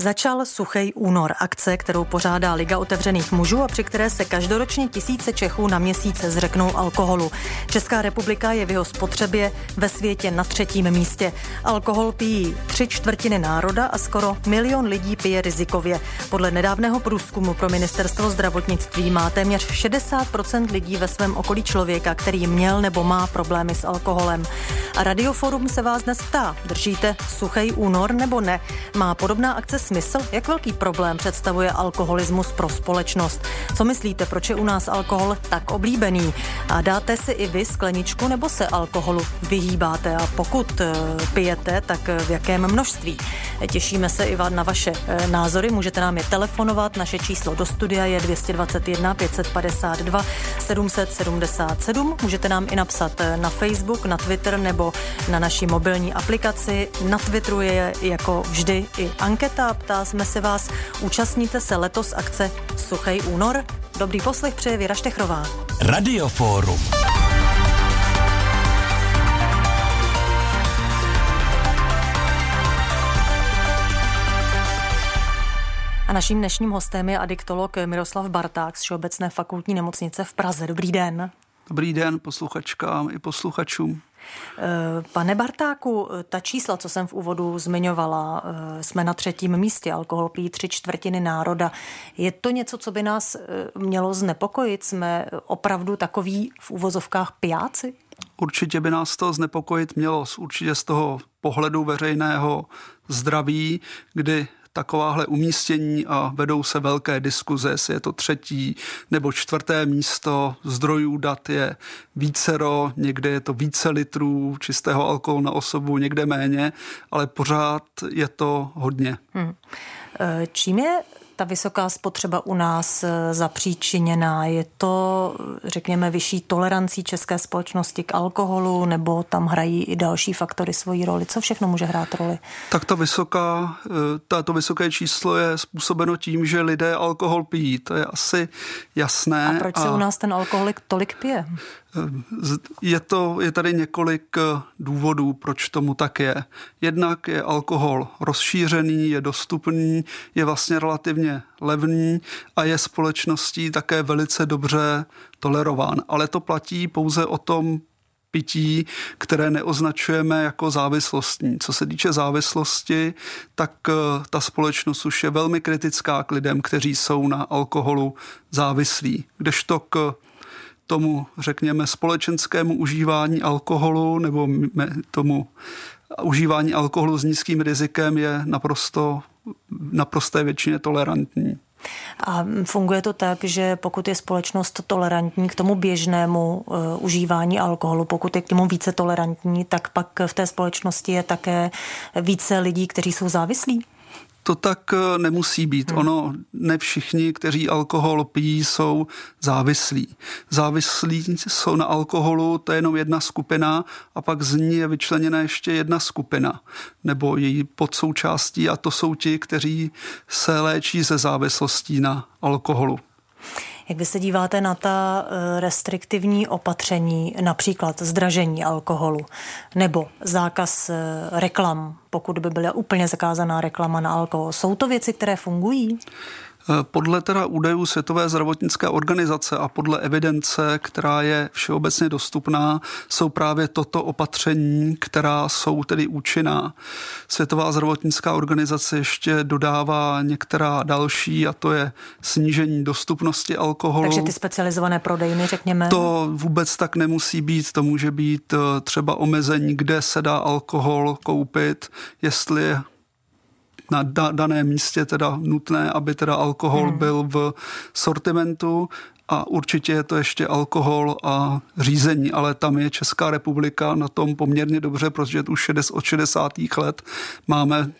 Začal Suchej únor, akce, kterou pořádá Liga otevřených mužů a při které se každoročně tisíce Čechů na měsíce zřeknou alkoholu. Česká republika je v jeho spotřebě ve světě na třetím místě. Alkohol pijí tři čtvrtiny národa a skoro milion lidí pije rizikově. Podle nedávného průzkumu pro ministerstvo zdravotnictví má téměř 60% lidí ve svém okolí člověka, který měl nebo má problémy s alkoholem. A Radioforum se vás dnes ptá, držíte Suchej únor nebo ne? Má podobná akce smysl? Jak velký problém představuje alkoholismus pro společnost? Co myslíte, proč je u nás alkohol tak oblíbený? A dáte si i vy skleničku nebo se alkoholu vyhýbáte? A pokud eh, pijete, tak v jakém množství? Těšíme se i na vaše eh, názory. Můžete nám je telefonovat. Naše číslo do studia je 221 552 777. Můžete nám i napsat eh, na Facebook, na Twitter nebo na naší mobilní aplikaci. Na Twitteru je jako vždy i anketa ptá jsme se vás, účastníte se letos akce Suchej únor? Dobrý poslech přeje Věra Štechrová. Radioforum. A naším dnešním hostem je adiktolog Miroslav Barták z Všeobecné fakultní nemocnice v Praze. Dobrý den. Dobrý den posluchačkám i posluchačům. Eh, pane Bartáku, ta čísla, co jsem v úvodu zmiňovala, eh, jsme na třetím místě, alkohol pijí tři čtvrtiny národa. Je to něco, co by nás eh, mělo znepokojit? Jsme opravdu takový v úvozovkách pijáci? Určitě by nás to znepokojit mělo, určitě z toho pohledu veřejného zdraví, kdy takováhle umístění a vedou se velké diskuze, jestli je to třetí nebo čtvrté místo. Zdrojů dat je vícero, někde je to více litrů čistého alkoholu na osobu, někde méně, ale pořád je to hodně. Hmm. E, čím je ta vysoká spotřeba u nás eh, zapříčiněná? Je to, řekněme, vyšší tolerancí české společnosti k alkoholu, nebo tam hrají i další faktory svoji roli? Co všechno může hrát roli? Tak ta vysoká, eh, tato vysoké číslo je způsobeno tím, že lidé alkohol pijí. To je asi jasné. A proč se a... u nás ten alkoholik tolik pije? Je, to, je tady několik eh, důvodů, proč tomu tak je. Jednak je alkohol rozšířený, je dostupný, je vlastně relativně levný a je společností také velice dobře tolerován. Ale to platí pouze o tom pití, které neoznačujeme jako závislostní. Co se týče závislosti, tak eh, ta společnost už je velmi kritická k lidem, kteří jsou na alkoholu závislí. Kdežto k tomu, řekněme, společenskému užívání alkoholu nebo tomu užívání alkoholu s nízkým rizikem je naprosto, naprosté většině tolerantní. A funguje to tak, že pokud je společnost tolerantní k tomu běžnému uh, užívání alkoholu, pokud je k tomu více tolerantní, tak pak v té společnosti je také více lidí, kteří jsou závislí? To tak eh, nemusí být. Hmm. Ono, ne všichni, kteří alkohol pijí, jsou závislí. Závislí jsou na alkoholu, to je jenom jedna skupina a pak z ní je vyčleněna ještě jedna skupina nebo její podsoučástí a to jsou ti, kteří se léčí ze závislostí na alkoholu. Jak vy se díváte na ta eh, restriktivní opatření, například zdražení alkoholu nebo zákaz eh, reklam, pokud by byla úplně zakázaná reklama na alkohol? Jsou to věci, které fungují? Podle teda údajů Světové zdravotnické organizace a podle evidence, která je všeobecně dostupná, jsou právě toto opatření, která jsou tedy účinná. Světová zdravotnická organizace ještě dodává některá další a to je snížení dostupnosti alkoholu. Takže ty specializované prodejny, řekněme? To vůbec tak nemusí být. To může být eh, třeba omezení, kde se dá alkohol koupit, jestli je na da, daném místě teda nutné, aby teda alkohol hmm. byl v sortimentu a určitě je to ještě alkohol a řízení, ale tam je Česká republika na tom poměrně dobře, protože už od 60. let máme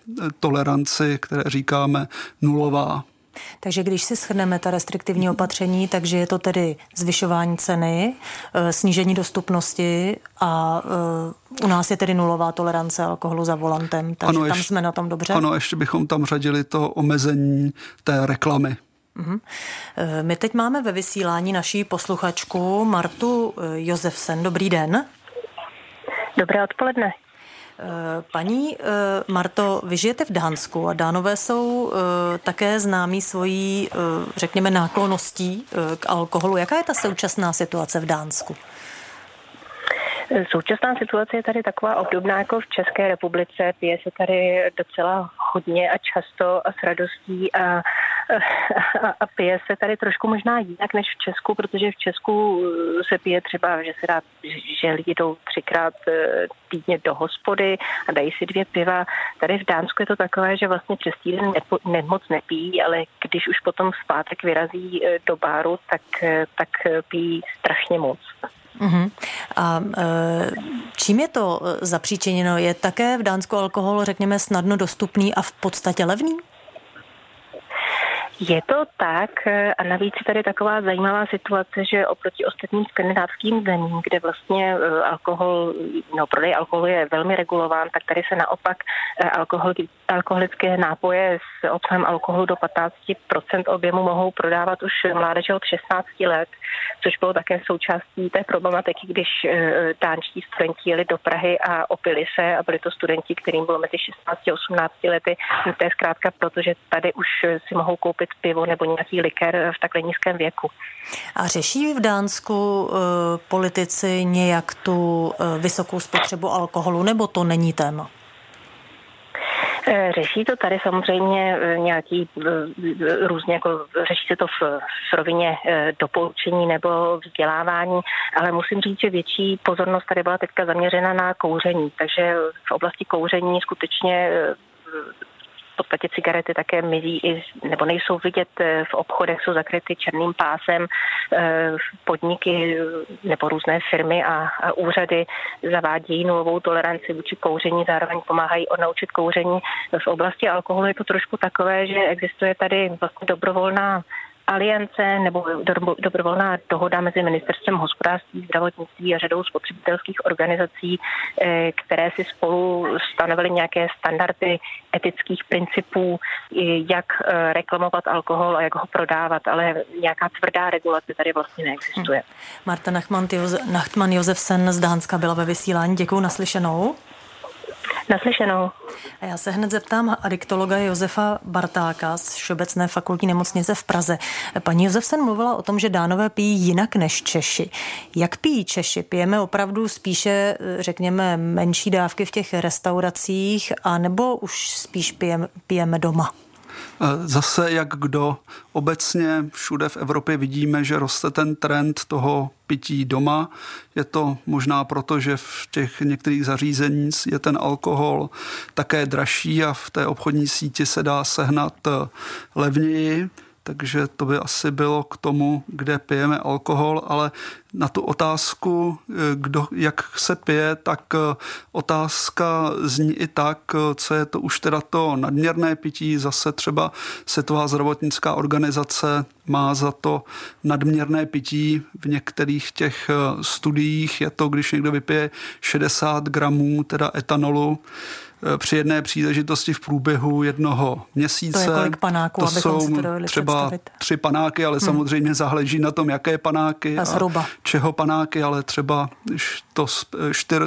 toleranci, které říkáme nulová. Takže když si shrneme ta restriktivní opatření, takže je to tedy zvyšování ceny, eh, snížení dostupnosti a eh, u nás je tedy nulová tolerance alkoholu za volantem, takže ano, tam ještě, jsme na tom dobře. Ano, ještě bychom tam řadili to omezení té reklamy. Mhm. Eh, my teď máme ve vysílání naší posluchačku Martu Josefsen. Dobrý den. Dobré odpoledne. Paní Marto, vy žijete v Dánsku a Dánové jsou také známí svojí, řekněme, náklonností k alkoholu. Jaká je ta současná situace v Dánsku? Současná situace je tady taková obdobná jako v České republice. Pije se tady docela hodně a často a s radostí a, a, a pije se tady trošku možná jinak než v Česku, protože v Česku se pije třeba, že se dá, že lidi jdou třikrát e, týdně do hospody a dají si dvě piva. Tady v Dánsku je to takové, že vlastně přes týden nepo, ne, moc nepíjí, ale když už potom v pátek vyrazí e, do báru, tak, tak pijí strašně moc. Uh-huh. A e, čím je to e, zapříčeněno? Je také v Dánsku alkohol, řekněme, snadno dostupný a v podstatě levný? Je to tak a navíc je tady taková zajímavá situace, že oproti ostatním skandinávským zemím, kde vlastně e, alkohol, no prodej alkoholu je velmi regulován, tak tady se naopak e, alkohol, alkoholické nápoje s obsahem alkoholu do 15% objemu mohou prodávat už mládeže od 16 let, což bylo také součástí té problematiky, když dánští studenti jeli do Prahy a opili se a byli to studenti, kterým bylo mezi 16 a 18 lety. To je zkrátka proto, že tady už si mohou koupit pivo nebo nějaký liker v takhle nízkém věku. A řeší v Dánsku uh, politici nějak tu uh, vysokou spotřebu alkoholu, nebo to není téma? Eh, řeší to tady samozřejmě nějaký různě, jako řeší se to v, v rovině doporučení nebo vzdělávání, ale musím říct, že větší pozornost tady byla teďka zaměřena na kouření, takže v oblasti kouření skutečně podstatě cigarety také mizí i, nebo nejsou vidět eh, v obchodech, jsou zakryty černým pásem. Eh, podniky nebo různé firmy a, a úřady zavádějí nulovou toleranci vůči kouření, zároveň pomáhají odnaučit kouření. V oblasti alkoholu je to trošku takové, že existuje tady vlastně dobrovolná aliance nebo dobrovolná dohoda mezi ministerstvem hospodářství, zdravotnictví a řadou spotřebitelských organizací, eh, které si spolu stanovily nějaké standardy etických principů, jak eh, reklamovat alkohol a jak ho prodávat, ale nějaká tvrdá regulace tady vlastně neexistuje. Hmm. Marta Nachtman Josefsen z Dánska byla ve vysílání. Děkuji naslyšenou. Naslyšenou. A já se hned zeptám adiktologa Josefa Bartáka z Všeobecné fakultní nemocnice v Praze. Paní Josefsen mluvila o tom, že dánové pijí jinak než Češi. Jak pijí Češi? Pijeme opravdu spíše, řekněme, menší dávky v těch restauracích, a nebo už spíš pijeme, pijeme doma? Zase jak kdo. Obecně všude v Evropě vidíme, že roste ten trend toho pití doma. Je to možná proto, že v těch některých zařízeních je ten alkohol také dražší a v té obchodní síti se dá sehnat levněji takže to by asi bylo k tomu, kde pijeme alkohol, ale na tu otázku, eh, kdo, jak se pije, tak eh, otázka zní i tak, eh, co je to už teda to nadměrné pití. Zase třeba Světová zdravotnická organizace má za to nadměrné pití. V některých těch studiích je to, když někdo vypije 60 gramů teda etanolu, při jedné příležitosti v průběhu jednoho měsíce. To je kolik panáků, to jsou si to třeba představit. tři panáky, ale hmm. samozřejmě záleží na tom, jaké panáky a, a čeho panáky, ale třeba to 4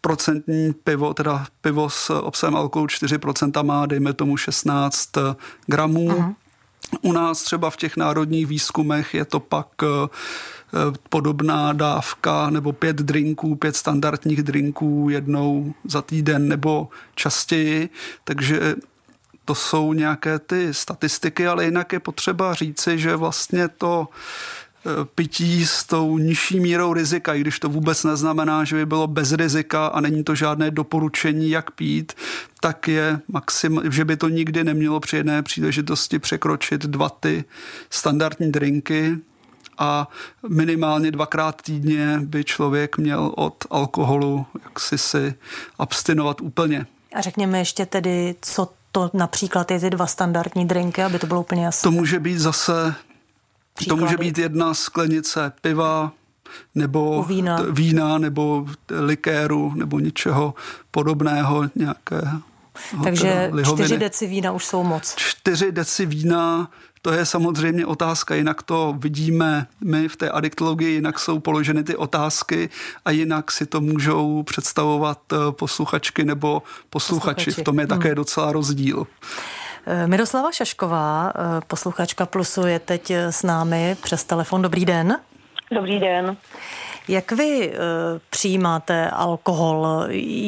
procentní pivo, teda pivo s obsahem alkoholu 4% má, dejme tomu 16 gramů. Uh-huh. U nás třeba v těch národních výzkumech je to pak eh, Eh, podobná dávka nebo pět drinků, pět standardních drinků jednou za týden nebo častěji, takže to jsou nějaké ty statistiky, ale jinak je potřeba říci, že vlastně to eh, pití s tou nižší mírou rizika, i když to vůbec neznamená, že by bylo bez rizika a není to žádné doporučení, jak pít, tak je maxim, že by to nikdy nemělo při jedné příležitosti překročit dva ty standardní drinky, a minimálně dvakrát týdně by člověk měl od alkoholu jaksi si abstinovat úplně. A řekněme ještě tedy, co to například je ty dva standardní drinky, aby to bylo úplně jasné. To může být zase, Příklady. to může být jedna sklenice piva, nebo vína. vína, nebo likéru, nebo něčeho podobného, nějaké No, Takže čtyři deci vína už jsou moc. Čtyři deci vína to je samozřejmě otázka, jinak to vidíme my v té adiktologii, jinak jsou položeny ty otázky a jinak si to můžou představovat eh, posluchačky nebo posluchači. posluchači. V tom je také hmm. docela rozdíl. Eh, Miroslava Šašková, eh, posluchačka Plusu, je teď s námi přes telefon. Dobrý den. Dobrý den. Jak vy e, přijímáte alkohol?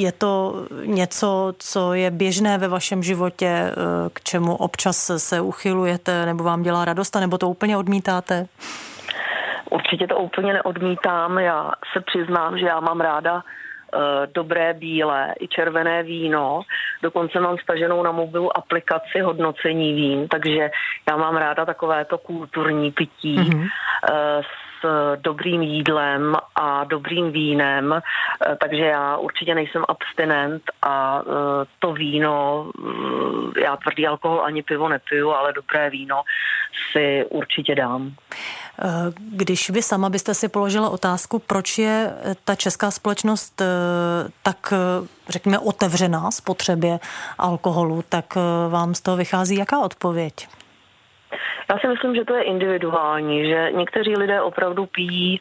Je to něco, co je běžné ve vašem životě, e, k čemu občas se uchylujete, nebo vám dělá radost, nebo to úplně odmítáte? Určitě to úplně neodmítám. Já se přiznám, že já mám ráda Eh, dobré bílé i červené víno. Dokonce mám staženou na mobilu aplikaci hodnocení vín, takže já mám ráda takovéto kulturní pití mm-hmm. Dobrým jídlem a dobrým vínem, eh, takže já určitě nejsem abstinent a to víno, já tvrdý alkohol ani pivo nepiju, ale dobré víno si určitě dám. Když vy sama byste si položila otázku, proč je ta česká společnost eh, tak, eh, řekněme, otevřená spotřebě alkoholu, tak eh, vám z toho vychází jaká odpověď? Já si myslím, že to je individuální, že někteří lidé opravdu pijí,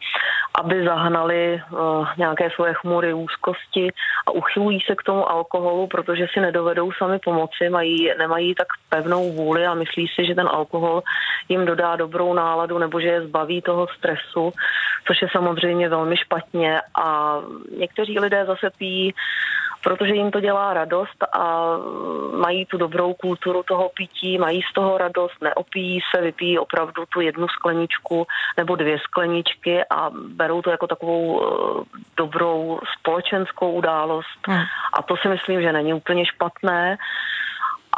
aby zahnali uh, nějaké svoje chmury, úzkosti a uchylují se k tomu alkoholu, protože si nedovedou sami pomoci, mají, nemají tak pevnou vůli a myslí si, že ten alkohol jim dodá dobrou náladu nebo že je zbaví toho stresu, což je samozřejmě velmi špatně. A někteří lidé zase pijí protože jim to dělá radost a mají tu dobrou kulturu toho pití, mají z toho radost, neopíjí se, vypijí opravdu tu jednu skleničku nebo dvě skleničky a berou to jako takovou eh, dobrou společenskou událost. Hmm. A to si myslím, že není úplně špatné.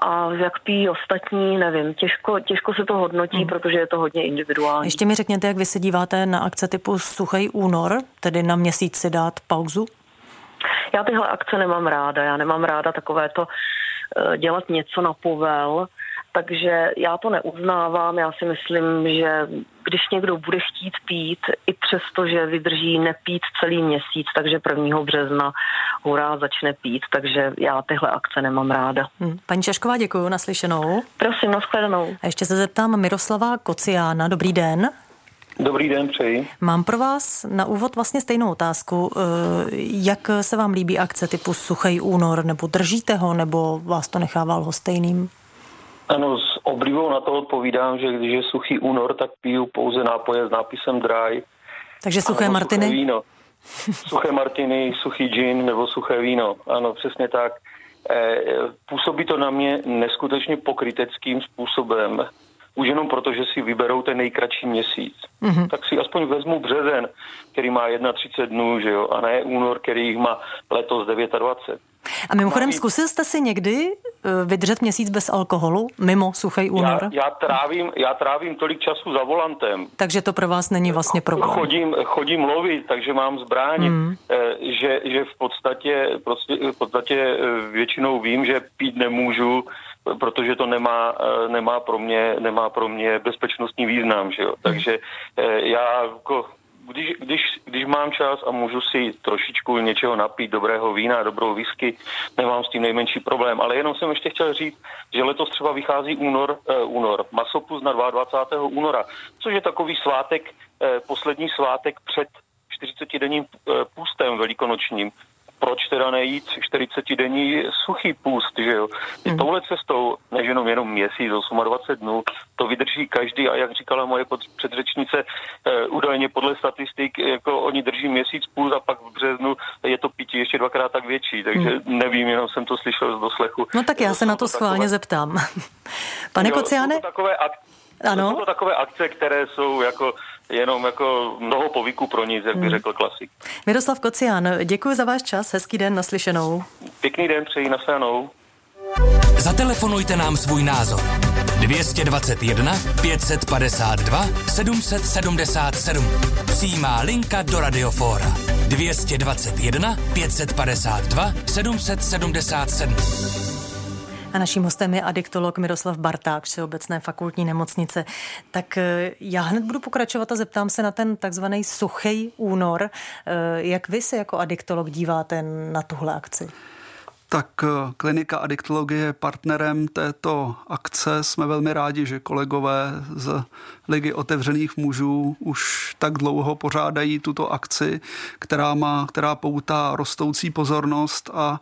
A jak pijí ostatní, nevím, těžko, těžko se to hodnotí, hmm. protože je to hodně individuální. Ještě mi řekněte, jak vy se díváte na akce typu Suchý únor, tedy na měsíc si dát pauzu? Já tyhle akce nemám ráda, já nemám ráda takovéto eh, dělat něco na povel, takže já to neuznávám. Já si myslím, že když někdo bude chtít pít, i přesto, že vydrží nepít celý měsíc, takže 1. března hurá začne pít, takže já tyhle akce nemám ráda. Hmm. Paní Češková, děkuji, naslyšenou. Prosím, nashledanou. A ještě se zeptám Miroslava Kociána. Dobrý den. Dobrý den, přeji. Mám pro vás na úvod vlastně stejnou otázku. Eh, jak se vám líbí akce typu Suchý únor, nebo držíte ho, nebo vás to nechává lhostejným? Ano, s oblibou na to odpovídám, že když je suchý únor, tak piju pouze nápoje s nápisem dry. Takže suché martiny? Suché víno. Suché martiny, suchý gin nebo suché víno. Ano, přesně tak. Eh, působí to na mě neskutečně pokryteckým způsobem už jenom proto, že si vyberou ten nejkratší měsíc. Mm-hmm. Tak si aspoň vezmu březen, který má 31 dnů, že jo, a ne únor, který jich má letos 29. A mimochodem, zkusil jste si někdy eh, vydržet měsíc bez alkoholu, mimo suchý únor? Já, já, trávím, já trávím tolik času za volantem. Takže to pro vás není vlastně problém. Chodím, chodím lovit, takže mám zbraň, mm. že, že v podstatě, prostě, v podstatě eh, většinou vím, že pít nemůžu, protože to nemá, nemá, pro, mě, nemá pro mě bezpečnostní význam. Že jo? Hmm. Takže já jako když, když, když mám čas a můžu si trošičku něčeho napít, dobrého vína, dobrou whisky, nemám s tím nejmenší problém. Ale jenom jsem ještě chtěl říct, že letos třeba vychází únor, uh, únor masopus na 22. února, což je takový svátek, uh, poslední svátek před 40-denním uh, eh, půstem velikonočním proč teda nejít 40-denní suchý půst, že jo. I mm. touhle cestou, než jenom jenom měsíc, 28 dnů, to vydrží každý a jak říkala moje předřečnice, e, údajně podle statistik, jako oni drží měsíc půl a pak v březnu je to pití ještě dvakrát tak větší, takže mm. nevím, jenom jsem to slyšel z doslechu. No tak já se na to schválně takové... zeptám. Pane Kociáne? takové ak- ano. To jsou takové akce, které jsou jako jenom jako mnoho povyku pro nic, jak by hmm. řekl klasik. Miroslav Kocián, děkuji za váš čas, hezký den, naslyšenou. Pěkný den, přeji naslyšenou. Zatelefonujte nám svůj názor. 221 552 777. Přijímá linka do Radiofóra. 221 552 777. A naším hostem je adiktolog Miroslav Barták, Všeobecné fakultní nemocnice. Tak eh, já hned budu pokračovat a zeptám se na ten takzvaný suchý únor. Eh, jak vy se jako adiktolog díváte na tuhle akci? Tak eh, klinika adiktologie je partnerem této akce. Jsme velmi rádi, že kolegové z Ligy otevřených mužů už tak dlouho pořádají tuto akci, která, má, která poutá rostoucí pozornost a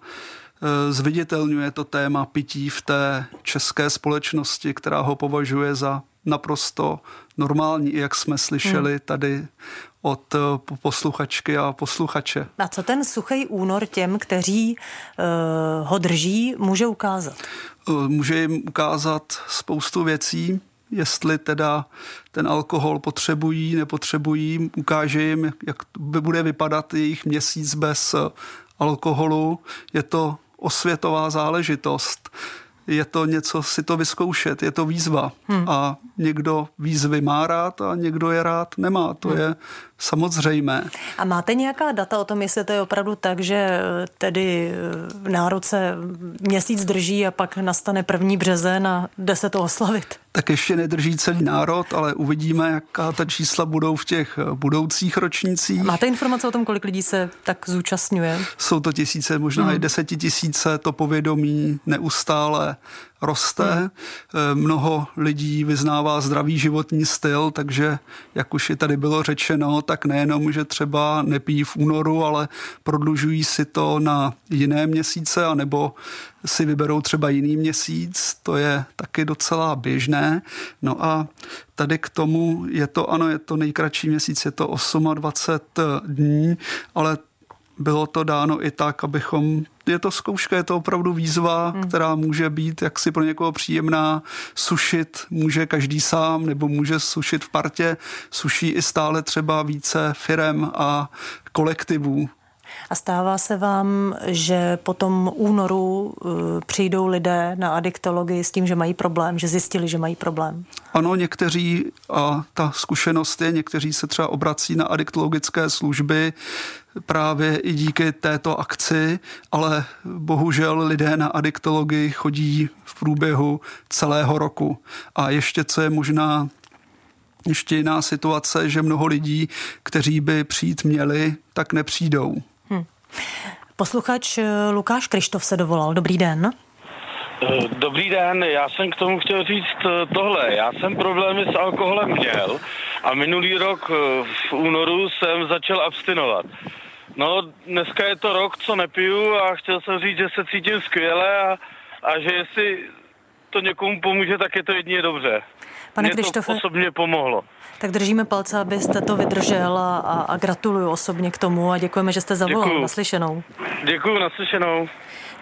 zviditelňuje to téma pití v té české společnosti, která ho považuje za naprosto normální, jak jsme slyšeli hmm. tady od eh, posluchačky a posluchače. A co ten suchý únor těm, kteří uh, ho drží, může ukázat? Může jim ukázat spoustu věcí, jestli teda ten alkohol potřebují, nepotřebují, ukáže jim, jak bude vypadat jejich měsíc bez alkoholu. Je to osvětová záležitost je to něco si to vyzkoušet, je to výzva. Hmm. A někdo výzvy má rád a někdo je rád nemá. To hmm. je samozřejmé. A máte nějaká data o tom, jestli to je opravdu tak, že eh, tedy v eh, nároce měsíc drží a pak nastane první březen a jde se to oslavit? Tak ještě nedrží celý národ, ale uvidíme, jaká ta čísla budou v těch eh, budoucích ročnících. Máte informace o tom, kolik lidí se tak zúčastňuje? Jsou to tisíce, možná hmm. i desetitisíce, to povědomí neustále roste. Hmm. Mnoho lidí vyznává zdravý životní styl, takže jak už je tady bylo řečeno, tak nejenom, že třeba nepí v únoru, ale prodlužují si to na jiné měsíce, anebo si vyberou třeba jiný měsíc, to je taky docela běžné. No a tady k tomu je to, ano, je to nejkratší měsíc, je to 28 dní, ale bylo to dáno i tak, abychom je to zkouška, je to opravdu výzva, hmm. která může být jaksi pro někoho příjemná. Sušit může každý sám, nebo může sušit v partě. Suší i stále třeba více firem a kolektivů. A stává se vám, že po tom únoru uh, přijdou lidé na adiktologii s tím, že mají problém, že zjistili, že mají problém? Ano, někteří, a ta zkušenost je, někteří se třeba obrací na adiktologické služby právě i díky této akci, ale bohužel lidé na adiktologii chodí v průběhu celého roku. A ještě, co je možná ještě jiná situace, že mnoho lidí, kteří by přijít měli, tak nepřijdou. Hmm. Posluchač eh, Lukáš Krištof se dovolal. Dobrý den. Eh, dobrý den, já jsem k tomu chtěl říct eh, tohle. Já jsem problémy s alkoholem měl a minulý rok v únoru jsem začal abstinovat. No, dneska je to rok, co nepiju a chtěl jsem říct, že se cítím skvěle a, a že jestli to někomu pomůže, tak je to jedině dobře. Pane Mě Krištofe, to osobně pomohlo. Tak držíme palce, abyste to vydržel a, a, gratuluju osobně k tomu a děkujeme, že jste zavolal. Děkuju. Naslyšenou. Děkuju, naslyšenou.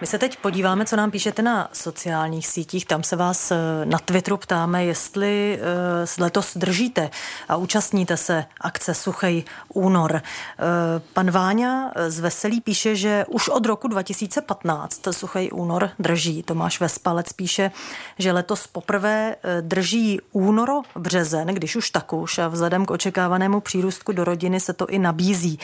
My se teď podíváme, co nám píšete na sociálních sítích. Tam se vás eh, na Twitteru ptáme, jestli eh, letos držíte a účastníte se akce Suchej únor. Eh, pan Váňa z Veselí píše, že už od roku 2015 Suchej únor drží. Tomáš Vespalec píše, že letos poprvé drží únoro březen, když už tak už a vzhledem k očekávanému přírůstku do rodiny se to i nabízí.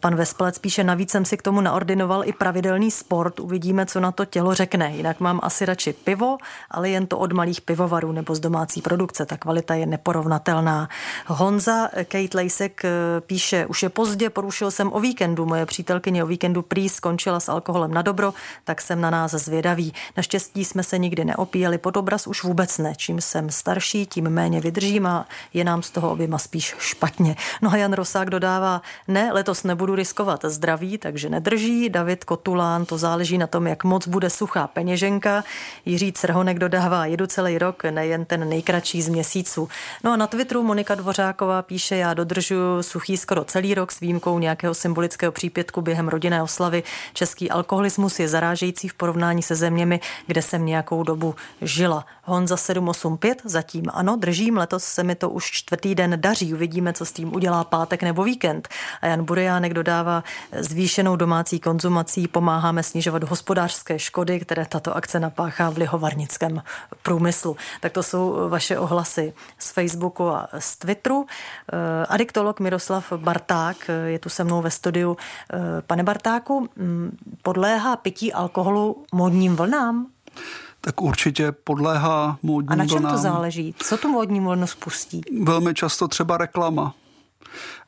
Pan Vespalec píše, navíc jsem si k tomu naordinoval i pravidelný sport. Uvidíme, co na to tělo řekne. Jinak mám asi radši pivo, ale jen to od malých pivovarů nebo z domácí produkce. Ta kvalita je neporovnatelná. Honza Kate Lejsek eh, píše, už je pozdě, porušil jsem o víkendu. Moje přítelkyně o víkendu prý skončila s alkoholem na dobro, tak jsem na nás zvědavý. Naštěstí jsme se nikdy neopíjeli pod obraz, už vůbec ne. Čím jsem starší, tím méně vydržím a je nám z toho oběma spíš špatně. No a Jan Rosák dodává, ne, letos nebudu riskovat zdraví, takže nedrží. David Kotulán, to záleží na tom, jak moc bude suchá peněženka. Jiří Crhonek dodává, jedu celý rok, nejen ten nejkratší z měsíců. No a na Twitteru Monika Dvořáková píše, já dodržuji suchý skoro celý rok s výjimkou nějakého symbolického přípětku během rodinné oslavy. Český alkoholismus je zarážející v porovnání se zeměmi, kde jsem nějakou dobu žila. Honza 785, zatím ano, držím, letos se mi to už čtvrtý den daří, uvidíme, co s tím udělá pátek nebo víkend. A Jan Burejánek dodává, zvýšenou domácí konzumací pomáháme snižovat hospodářské škody, které tato akce napáchá v lihovarnickém průmyslu. Tak to jsou vaše ohlasy z Facebooku a z Twitteru. Eh, adiktolog Miroslav Barták eh, je tu se mnou ve studiu. Eh, pane Bartáku, mm, podléhá pití alkoholu modním vlnám? Tak určitě podléhá módním A na čem vlnám. to záleží? Co tu módní vlnu spustí? Velmi často třeba reklama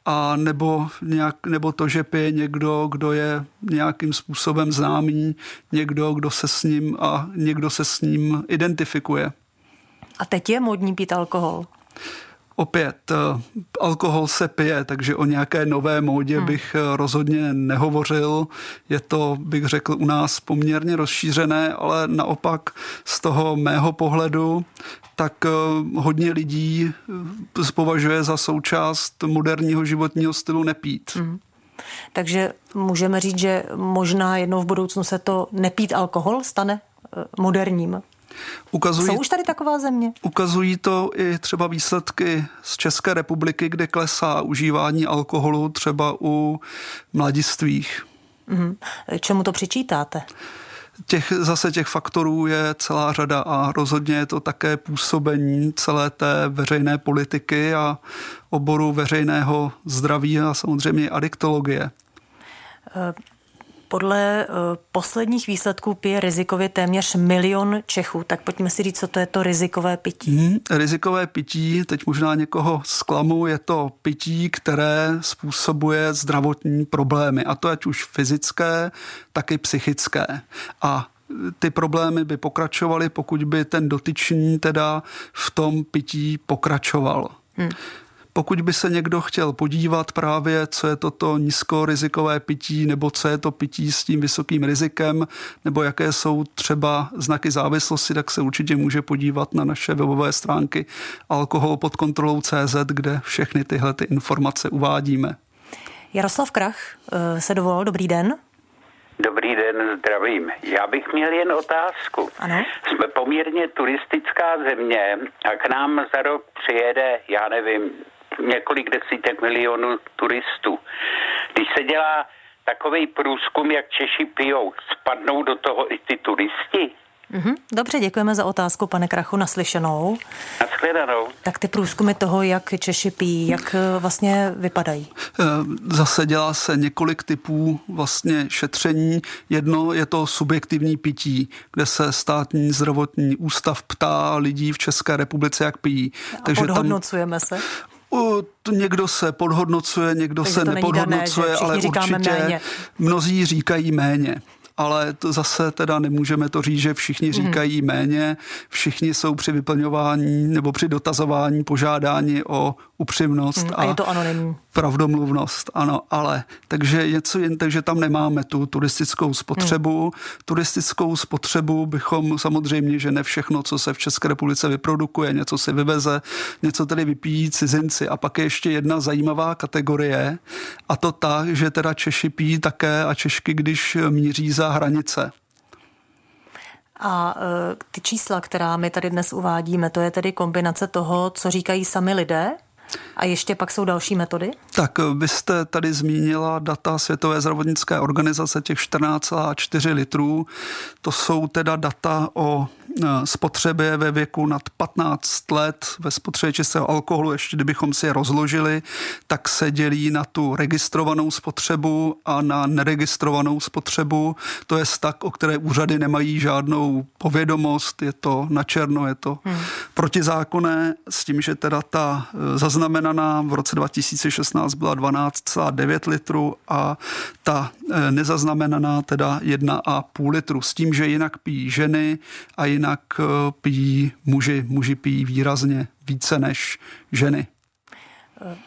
a nebo, nějak, nebo to, že pije někdo, kdo je nějakým způsobem známý, někdo, kdo se s ním a někdo se s ním identifikuje. A teď je modní pít alkohol? Opět, eh, alkohol se pije, takže o nějaké nové módě hmm. bych eh, rozhodně nehovořil. Je to, bych řekl, u nás poměrně rozšířené, ale naopak z toho mého pohledu, tak eh, hodně lidí považuje za součást moderního životního stylu nepít. Hmm. Takže můžeme říct, že možná jednou v budoucnu se to nepít alkohol stane moderním. Ukazují, Jsou už tady taková země? Ukazují to i třeba výsledky z České republiky, kde klesá užívání alkoholu třeba u mladistvých. Mm. Čemu to přičítáte? Těch, zase těch faktorů je celá řada a rozhodně je to také působení celé té veřejné politiky a oboru veřejného zdraví a samozřejmě adiktologie. E, podle uh, posledních výsledků pije rizikově téměř milion Čechů. Tak pojďme si říct, co to je to rizikové pití. Hmm, rizikové pití, teď možná někoho zklamu, je to pití, které způsobuje zdravotní problémy. A to ať už fyzické, tak i psychické. A ty problémy by pokračovaly, pokud by ten dotyčný teda v tom pití pokračoval. Hmm. Pokud by se někdo chtěl podívat právě, co je toto nízkorizikové pití, nebo co je to pití s tím vysokým rizikem, nebo jaké jsou třeba znaky závislosti, tak se určitě může podívat na naše webové stránky alkohol pod kontrolou CZ, kde všechny tyhle ty informace uvádíme. Jaroslav Krach eh, se dovolal, dobrý den. Dobrý den, zdravím. Já bych měl jen otázku. Ano? Jsme poměrně turistická země a k nám za rok přijede, já nevím, několik desítek milionů turistů. Když se dělá takový průzkum, jak Češi pijou, spadnou do toho i ty turisti? Mm-hmm. Dobře, děkujeme za otázku, pane Krachu, naslyšenou. Naschledanou. Tak ty průzkumy toho, jak Češi pijí, jak eh, vlastně vypadají? Eh, zase dělá se několik typů vlastně šetření. Jedno je to subjektivní pití, kde se státní zdravotní ústav ptá lidí v České republice, jak pijí. A Takže podhodnocujeme tam, se? To někdo se podhodnocuje, někdo Takže se nepodhodnocuje, dané, ale určitě méně. mnozí říkají méně ale to zase teda nemůžeme to říct, že všichni mhm. říkají méně, všichni jsou při vyplňování nebo při dotazování požádání o upřímnost hmm, a, a je to anonymní. Pravdomluvnost, ano, ale takže něco jen, takže tam nemáme tu turistickou spotřebu. Hmm. Turistickou spotřebu bychom samozřejmě, že ne všechno, co se v České republice vyprodukuje, něco si vyveze, něco tedy vypijí cizinci. A pak je ještě jedna zajímavá kategorie a to ta, že teda Češi pijí také a Češky, když míří za hranice. A e, ty čísla, která my tady dnes uvádíme, to je tedy kombinace toho, co říkají sami lidé a ještě pak jsou další metody? Tak vy jste tady zmínila data Světové zdravotnické organizace, těch 14,4 litrů. To jsou teda data o spotřebě ve věku nad 15 let, ve spotřebě čistého alkoholu, ještě kdybychom si je rozložili, tak se dělí na tu registrovanou spotřebu a na neregistrovanou spotřebu. To je tak, o které úřady nemají žádnou povědomost, je to na černo, je to hmm. protizákonné, s tím, že teda ta e, zaznamenaná v roce 2016 byla 12,9 litrů a ta e, nezaznamenaná teda 1,5 litru. S tím, že jinak pijí ženy a jinak e, pijí muži. Muži pijí výrazně více než ženy.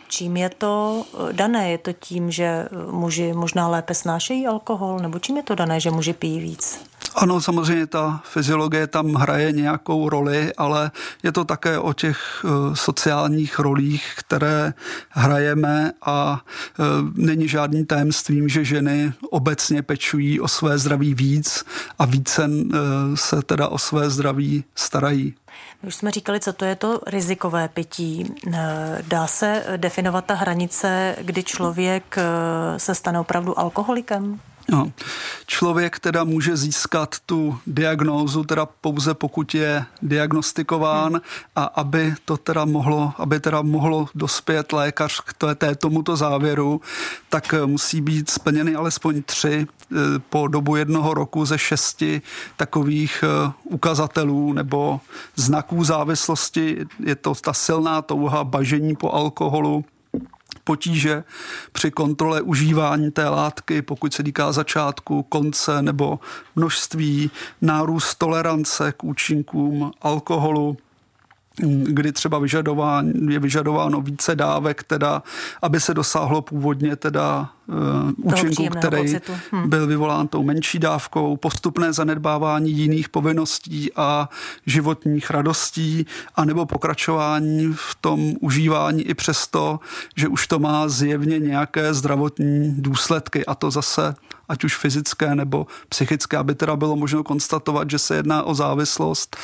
Čím je to dané? Je to tím, že muži možná lépe snášejí alkohol? Nebo čím je to dané, že muži pijí víc? Ano, samozřejmě ta fyziologie tam hraje nějakou roli, ale je to také o těch eh, sociálních rolích, které hrajeme a eh, není žádným tajemstvím, že ženy obecně pečují o své zdraví víc a více eh, se teda o své zdraví starají. Už jsme říkali, co to je to rizikové pití. Dá se definovat ta hranice, kdy člověk se stane opravdu alkoholikem? No. Člověk teda může získat tu diagnózu teda pouze pokud je diagnostikován hmm. a aby to teda mohlo, aby teda mohlo dospět lékař k té, té tomuto závěru, tak musí být splněny alespoň tři eh, po dobu jednoho roku ze šesti takových eh, ukazatelů nebo znaků závislosti. Je to ta silná touha bažení po alkoholu, potíže při kontrole užívání té látky, pokud se týká začátku, konce nebo množství, nárůst tolerance k účinkům alkoholu, kdy třeba vyžadován, je vyžadováno více dávek, teda, aby se dosáhlo původně teda uh, účinku, který hmm. byl vyvolán tou menší dávkou, postupné zanedbávání jiných povinností a životních radostí, anebo pokračování v tom užívání i přesto, že už to má zjevně nějaké zdravotní důsledky a to zase ať už fyzické nebo psychické, aby teda bylo možno konstatovat, že se jedná o závislost,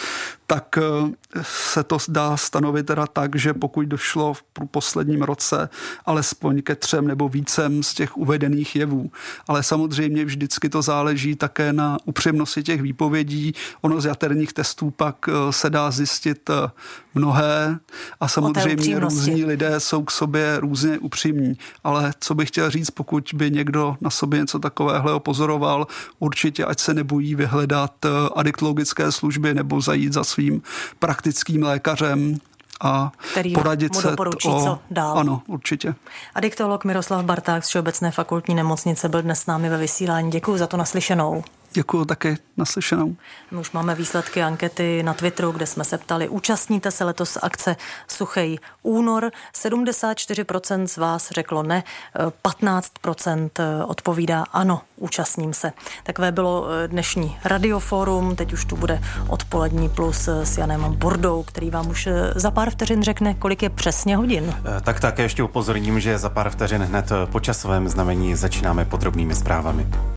tak eh, se to dá stanovit teda tak, že pokud došlo v posledním roce alespoň ke třem nebo vícem z těch uvedených jevů. Ale samozřejmě vždycky to záleží také na upřímnosti těch výpovědí. Ono z jaterních testů pak eh, se dá zjistit eh, mnohé a samozřejmě různí lidé jsou k sobě různě upřímní. Ale co bych chtěl říct, pokud by někdo na sobě něco takového pozoroval, určitě ať se nebojí vyhledat eh, adiktologické služby nebo zajít za svým praktickým lékařem a Který poradit mu se doporučí, o, co dál. Ano, určitě. Adiktolog Miroslav Barták z Všeobecné fakultní nemocnice byl dnes s námi ve vysílání. Děkuji za to naslyšenou. Děkuji také naslyšenou. My už máme výsledky ankety na Twitteru, kde jsme se ptali, účastníte se letos akce Suchej únor. 74% z vás řeklo ne, 15% odpovídá ano, účastním se. Takové bylo eh, dnešní radioforum, teď už tu bude odpolední plus eh, s Janem Bordou, který vám už eh, za pár vteřin řekne, kolik je přesně hodin. Tak také ještě upozorním, že za pár vteřin hned po časovém znamení začínáme podrobnými zprávami.